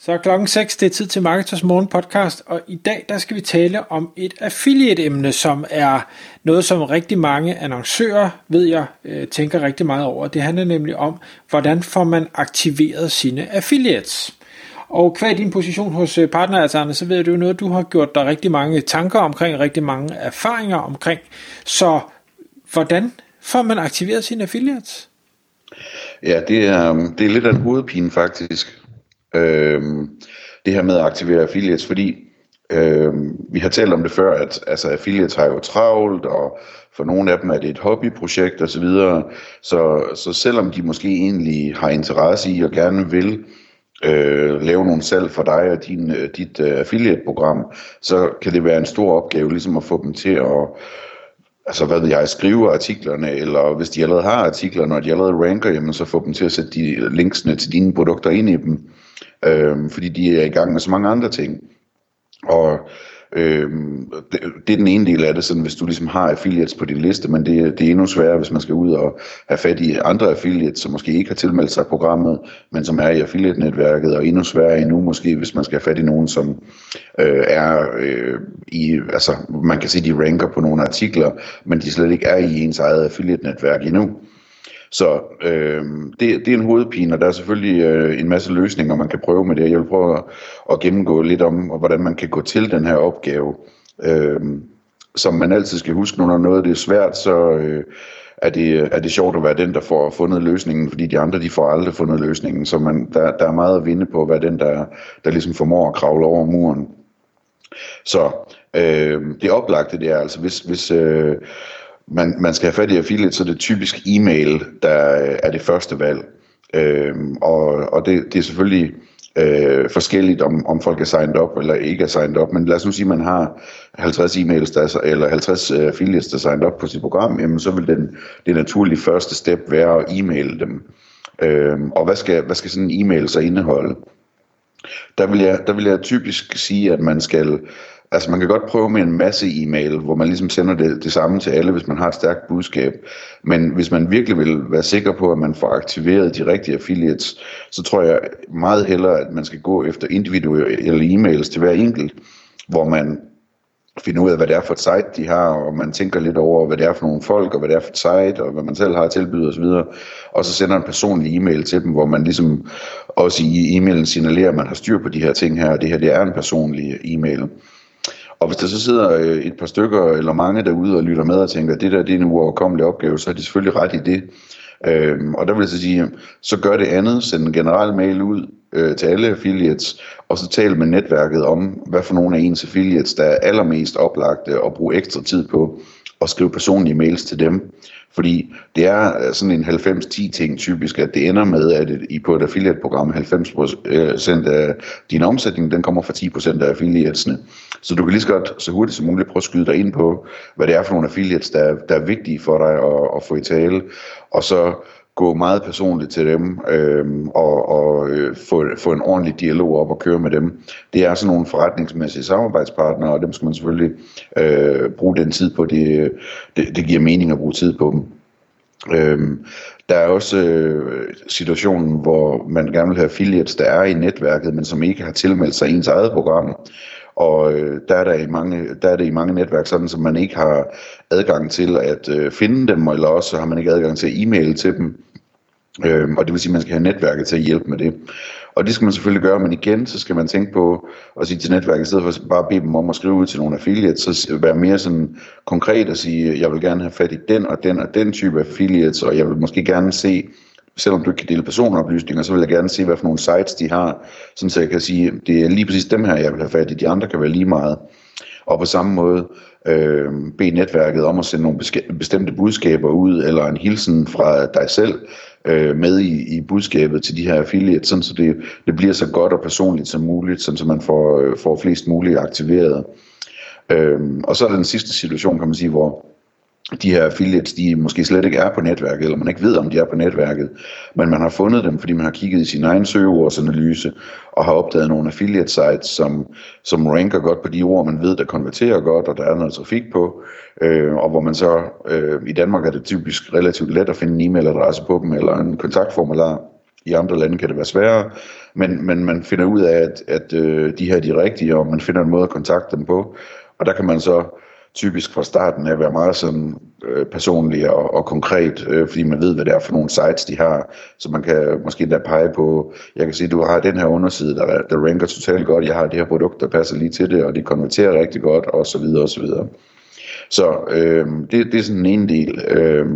Så er klokken 6, det er tid til Marketers Morgen podcast, og i dag der skal vi tale om et affiliate-emne, som er noget, som rigtig mange annoncører, ved jeg, øh, tænker rigtig meget over. Det handler nemlig om, hvordan får man aktiveret sine affiliates. Og hver din position hos øh, så ved jeg, det er jo noget, du har gjort dig rigtig mange tanker omkring, rigtig mange erfaringer omkring. Så hvordan får man aktiveret sine affiliates? Ja, det er, det er lidt af en hovedpine faktisk. Øhm, det her med at aktivere affiliates, fordi øhm, vi har talt om det før, at altså, affiliates har jo travlt, og for nogle af dem er det et hobbyprojekt osv., så, så, så selvom de måske egentlig har interesse i og gerne vil øh, lave nogle salg for dig og din, øh, dit øh, affiliate-program, så kan det være en stor opgave ligesom at få dem til at altså hvad ved jeg, skrive artiklerne, eller hvis de allerede har artikler, når de allerede ranker, jamen så få dem til at sætte de linksene til dine produkter ind i dem øh, fordi de er i gang med så mange andre ting. Og øh, det, det er den ene del af det, sådan hvis du ligesom har affiliates på din liste, men det, det er endnu sværere, hvis man skal ud og have fat i andre affiliates, som måske ikke har tilmeldt sig programmet, men som er i affiliate-netværket, og endnu sværere endnu måske, hvis man skal have fat i nogen, som øh, er øh, i, altså man kan se, de ranker på nogle artikler, men de slet ikke er i ens eget affiliate-netværk endnu. Så øh, det, det er en hovedpine, og der er selvfølgelig øh, en masse løsninger, man kan prøve med det. Jeg vil prøve at, at gennemgå lidt om, hvordan man kan gå til den her opgave. Øh, som man altid skal huske, når noget det er svært, så øh, er, det, er det sjovt at være den, der får fundet løsningen, fordi de andre de får aldrig fundet løsningen. Så man, der, der er meget at vinde på at være den, der, der ligesom formår at kravle over muren. Så øh, det oplagte det er altså, hvis, hvis, øh, man, man skal have fat i affiliate, så det er typisk e-mail, der øh, er det første valg. Øhm, og og det, det er selvfølgelig øh, forskelligt, om, om folk er signed op eller ikke er signed op. Men lad os nu sige, at man har 50 e-mails, der, eller 50 uh, øh, affiliates, der er signed op på sit program, jamen så vil den, det naturlige første step være at e-mail dem. Øhm, og hvad skal, hvad skal sådan en e-mail så indeholde? Der vil, jeg, der vil jeg typisk sige, at man skal Altså man kan godt prøve med en masse e-mail, hvor man ligesom sender det, det samme til alle, hvis man har et stærkt budskab. Men hvis man virkelig vil være sikker på, at man får aktiveret de rigtige affiliates, så tror jeg meget hellere, at man skal gå efter individuelle e-mails til hver enkelt, hvor man finder ud af, hvad det er for et site, de har, og man tænker lidt over, hvad det er for nogle folk, og hvad det er for et site, og hvad man selv har at tilbyde osv. Og så sender en personlig e-mail til dem, hvor man ligesom også i e-mailen signalerer, at man har styr på de her ting her, og det her det er en personlig e-mail. Og hvis der så sidder øh, et par stykker eller mange derude og lytter med og tænker, at det der det er en uoverkommelig opgave, så er de selvfølgelig ret i det. Øhm, og der vil jeg så sige, så gør det andet, send en generel mail ud øh, til alle affiliates, og så tal med netværket om, hvad for nogle af ens affiliates, der er allermest oplagte at bruge ekstra tid på, og skrive personlige mails til dem. Fordi det er øh, sådan en 90-10 ting typisk, at det ender med, at I på et affiliate-program 90% øh, af din omsætning, den kommer fra 10% af affiliatesne. Så du kan lige så godt så hurtigt som muligt prøve at skyde dig ind på, hvad det er for nogle affiliates, der, der er vigtige for dig at, at få i tale. Og så gå meget personligt til dem øh, og, og øh, få, få en ordentlig dialog op og køre med dem. Det er sådan nogle forretningsmæssige samarbejdspartnere, og dem skal man selvfølgelig øh, bruge den tid på. Det, det, det giver mening at bruge tid på dem. Øhm, der er også øh, situationen, hvor man gerne vil have affiliates, der er i netværket, men som ikke har tilmeldt sig ens eget program. Og øh, der, er der, i mange, der er det i mange netværk sådan, at man ikke har adgang til at øh, finde dem, eller også har man ikke adgang til at e-mail til dem. Øh, og det vil sige, at man skal have netværket til at hjælpe med det. Og det skal man selvfølgelig gøre, men igen, så skal man tænke på at sige til netværket, i stedet for bare at bede dem om at skrive ud til nogle affiliates, så være mere sådan konkret og sige, jeg vil gerne have fat i den og den og den type affiliates, og jeg vil måske gerne se, selvom du ikke kan dele personoplysninger, så vil jeg gerne se, hvad for nogle sites de har, sådan så jeg kan sige, det er lige præcis dem her, jeg vil have fat i, de andre kan være lige meget. Og på samme måde øh, bede netværket om at sende nogle bestemte budskaber ud, eller en hilsen fra dig selv øh, med i, i budskabet til de her affiliates, sådan så det, det bliver så godt og personligt som muligt, sådan så man får, øh, får flest muligt aktiveret. Øh, og så er der den sidste situation, kan man sige, hvor de her affiliates, de måske slet ikke er på netværket, eller man ikke ved, om de er på netværket, men man har fundet dem, fordi man har kigget i sin egen søgeordsanalyse, og har opdaget nogle affiliate sites, som, som ranker godt på de ord, man ved, der konverterer godt, og der er noget trafik på, øh, og hvor man så, øh, i Danmark er det typisk relativt let at finde en e-mailadresse på dem, eller en kontaktformular, i andre lande kan det være sværere, men, men man finder ud af, at, at øh, de her er de rigtige, og man finder en måde at kontakte dem på, og der kan man så typisk fra starten af være meget sådan øh, personlig og, og konkret, øh, fordi man ved, hvad det er for nogle sites, de har. Så man kan måske da pege på, jeg kan sige, du har den her underside, der, der ranker totalt godt, jeg har det her produkt, der passer lige til det, og det konverterer rigtig godt, og så videre, og så videre. Så øh, det, det er sådan en del. Øh,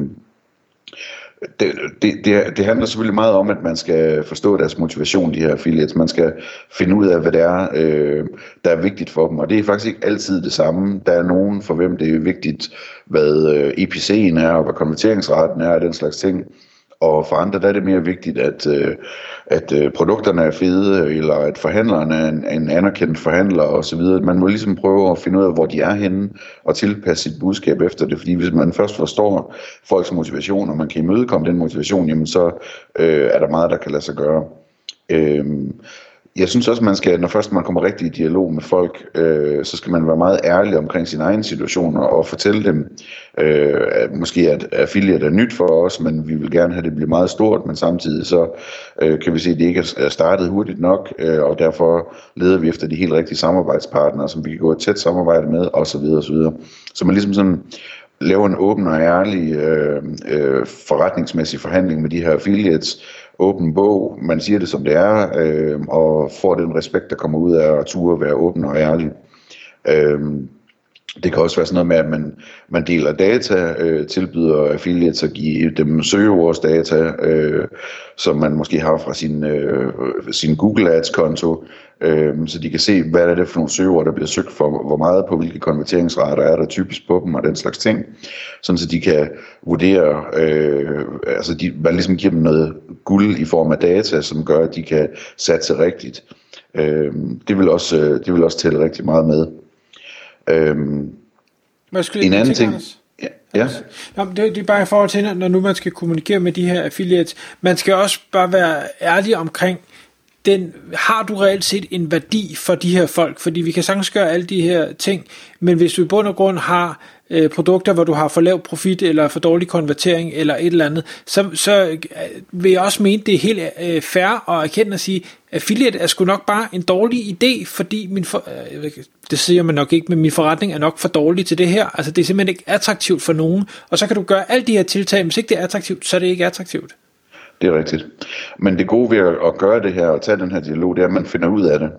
det, det, det, det handler selvfølgelig meget om, at man skal forstå deres motivation, de her affiliates. Man skal finde ud af, hvad det er, øh, der er vigtigt for dem. Og det er faktisk ikke altid det samme. Der er nogen, for hvem det er vigtigt, hvad øh, EPC'en er, og hvad konverteringsraten er, og den slags ting. Og for andre der er det mere vigtigt, at, øh, at øh, produkterne er fede, eller at forhandleren er en, en anerkendt forhandler osv. Man må ligesom prøve at finde ud af, hvor de er henne, og tilpasse sit budskab efter det. Fordi hvis man først forstår folks motivation, og man kan imødekomme den motivation, jamen så øh, er der meget, der kan lade sig gøre. Øh, jeg synes også, man skal, når først man kommer rigtig i dialog med folk, øh, så skal man være meget ærlig omkring sin egen situation og, og fortælle dem, øh, at måske at affiliate er nyt for os, men vi vil gerne have det blive meget stort, men samtidig så øh, kan vi se, at det ikke er startet hurtigt nok, øh, og derfor leder vi efter de helt rigtige samarbejdspartnere, som vi kan gå et tæt samarbejde med, osv. osv. Så man ligesom sådan laver en åben og ærlig øh, øh, forretningsmæssig forhandling med de her affiliates, åben bog, man siger det som det er, øh, og får den respekt, der kommer ud af at ture være åben og ærlig. Øh, det kan også være sådan noget med, at man, man deler data, øh, tilbyder affiliates at give dem søgeordsdata, øh, som man måske har fra sin, øh, sin Google Ads-konto, øh, så de kan se, hvad er det for nogle søgeord, der bliver søgt for, hvor meget på, hvilke konverteringsrater er der typisk på dem, og den slags ting, sådan så de kan vurdere, øh, altså de, man ligesom giver dem noget guld i form af data, som gør, at de kan satse rigtigt. Øh, det, vil også, øh, det vil også tælle rigtig meget med. Øhm, Hvad skulle en anden ting, Ja. ja. Nå, det, det er bare i forhold til, når nu man skal kommunikere med de her affiliates, man skal også bare være ærlig omkring, den, har du reelt set en værdi for de her folk? Fordi vi kan sagtens gøre alle de her ting, men hvis du i bund og grund har øh, produkter, hvor du har for lav profit, eller for dårlig konvertering, eller et eller andet, så, så øh, vil jeg også mene, det er helt øh, fair at erkende at sige, affiliate er sgu nok bare en dårlig idé, fordi min for, øh, det siger man nok ikke, men min forretning er nok for dårlig til det her. Altså det er simpelthen ikke attraktivt for nogen, og så kan du gøre alle de her tiltag, hvis ikke det er attraktivt, så er det ikke attraktivt. Det er rigtigt. Men det gode ved at gøre det her og tage den her dialog, det er, at man finder ud af det.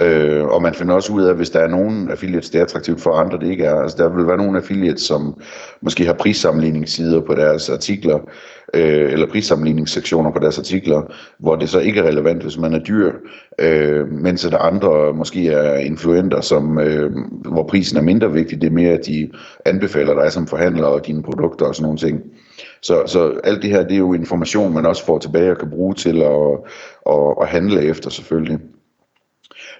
Øh, og man finder også ud af, hvis der er nogen affiliates, det er attraktivt for andre, det ikke er. Altså der vil være nogle affiliates, som måske har prissammenligningssider på deres artikler, øh, eller prissammenligningssektioner på deres artikler, hvor det så ikke er relevant, hvis man er dyr, øh, mens der andre måske er influenter, som, øh, hvor prisen er mindre vigtig. Det er mere, at de anbefaler dig som forhandler og dine produkter og sådan nogle ting. Så, så alt det her, det er jo information, man også får tilbage og kan bruge til at, at, at handle efter selvfølgelig.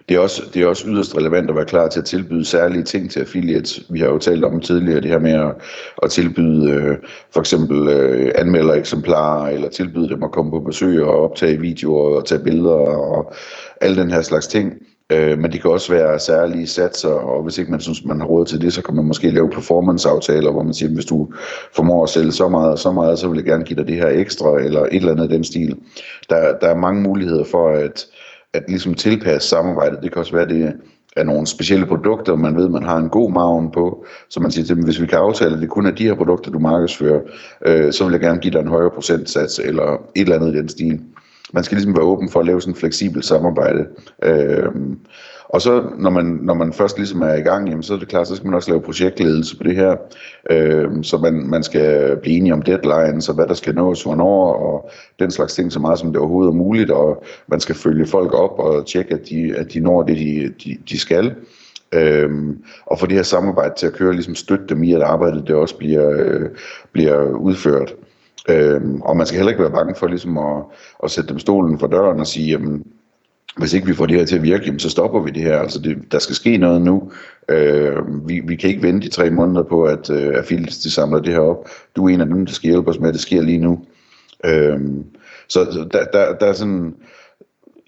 Det er, også, det er også yderst relevant at være klar til at tilbyde særlige ting til affiliates. Vi har jo talt om tidligere det her med at, at tilbyde øh, for eksempel øh, anmeldereksemplarer, eller tilbyde dem at komme på besøg og optage videoer og tage billeder og alle den her slags ting. Øh, men det kan også være særlige satser, og hvis ikke man synes, man har råd til det, så kan man måske lave performance-aftaler, hvor man siger, hvis du formår at sælge så meget og så meget, så vil jeg gerne give dig det her ekstra, eller et eller andet af den stil. Der, der er mange muligheder for at, at ligesom tilpasse samarbejdet. Det kan også være, det er nogle specielle produkter, man ved, man har en god maven på, så man siger til dem, hvis vi kan aftale, at det kun er de her produkter, du markedsfører, øh, så vil jeg gerne give dig en højere procentsats, eller et eller andet i den stil man skal ligesom være åben for at lave sådan et fleksibelt samarbejde. Øh, og så når man, når man først ligesom er i gang, jamen, så er det klart, så skal man også lave projektledelse på det her. Øh, så man, man skal blive enige om deadlines, og hvad der skal nås, hvornår, og den slags ting, så meget som det overhovedet er muligt. Og man skal følge folk op og tjekke, at de, at de når det, de, de, de skal. Øhm, og få det her samarbejde til at køre, ligesom støtte dem i, at arbejdet det også bliver, øh, bliver udført. Øhm, og man skal heller ikke være bange for ligesom at, at sætte dem stolen for døren og sige, jamen, hvis ikke vi får det her til at virke, jamen, så stopper vi det her. Altså det, der skal ske noget nu. Øh, vi, vi kan ikke vente i tre måneder på, at øh, affiliates de samler det her op. Du er en af dem, der skal hjælpe os med, at det sker lige nu. Øh, så der, der, der er sådan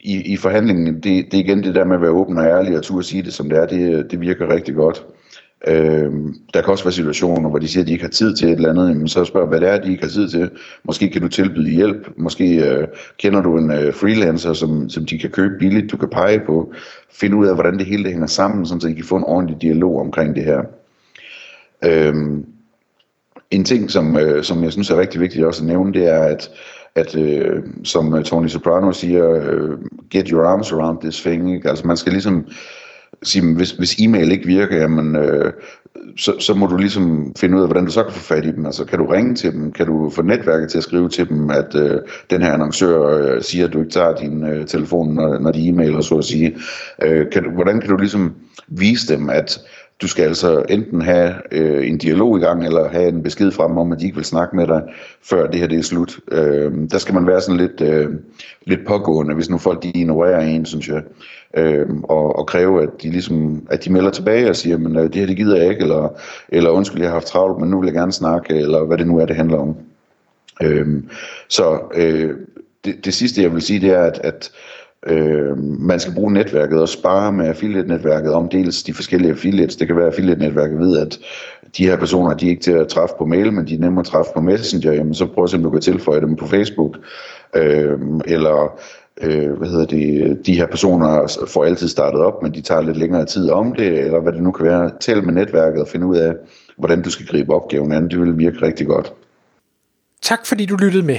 i, i forhandlingen, det, det er igen det der med at være åben og ærlig og turde sige det, som det er, det, det virker rigtig godt. Øh, der kan også være situationer, hvor de siger, at de ikke har tid til et eller andet, jamen så spørger hvad det er, de ikke har tid til. Måske kan du tilbyde hjælp, måske øh, kender du en øh, freelancer, som, som de kan købe billigt, du kan pege på, finde ud af, hvordan det hele det hænger sammen, så I kan få en ordentlig dialog omkring det her. Øh, en ting, som, øh, som jeg synes er rigtig vigtigt også at nævne, det er, at at øh, som øh, Tony Soprano siger, øh, get your arms around this thing. Ikke? Altså man skal ligesom sige, hvis, hvis e-mail ikke virker, jamen, øh, så, så må du ligesom finde ud af, hvordan du så kan få fat i dem. Altså, kan du ringe til dem? Kan du få netværket til at skrive til dem, at øh, den her annoncør øh, siger, at du ikke tager din øh, telefon, når, når de e-mailer, så at sige. Øh, kan du, hvordan kan du ligesom vise dem, at du skal altså enten have øh, en dialog i gang, eller have en besked fra dem om, at de ikke vil snakke med dig, før det her det er slut. Øh, der skal man være sådan lidt, øh, lidt pågående, hvis nu folk de ignorerer en, synes jeg. Øh, og, og kræve, at de, ligesom, at de melder tilbage og siger, men øh, det her det gider jeg ikke, eller, eller undskyld, jeg har haft travlt, men nu vil jeg gerne snakke, eller hvad det nu er, det handler om. Øh, så øh, det, det sidste, jeg vil sige, det er, at, at Øh, man skal bruge netværket og spare med affiliate-netværket om dels de forskellige affiliates. Det kan være, at affiliate-netværket ved, at de her personer, de er ikke til at træffe på mail, men de er nemmere at træffe på Messenger. Jamen, så prøv at se, om du kan tilføje dem på Facebook. Øh, eller øh, hvad hedder det, de her personer får altid startet op, men de tager lidt længere tid om det, eller hvad det nu kan være. Tal med netværket og finde ud af, hvordan du skal gribe opgaven an. Det vil virke rigtig godt. Tak fordi du lyttede med.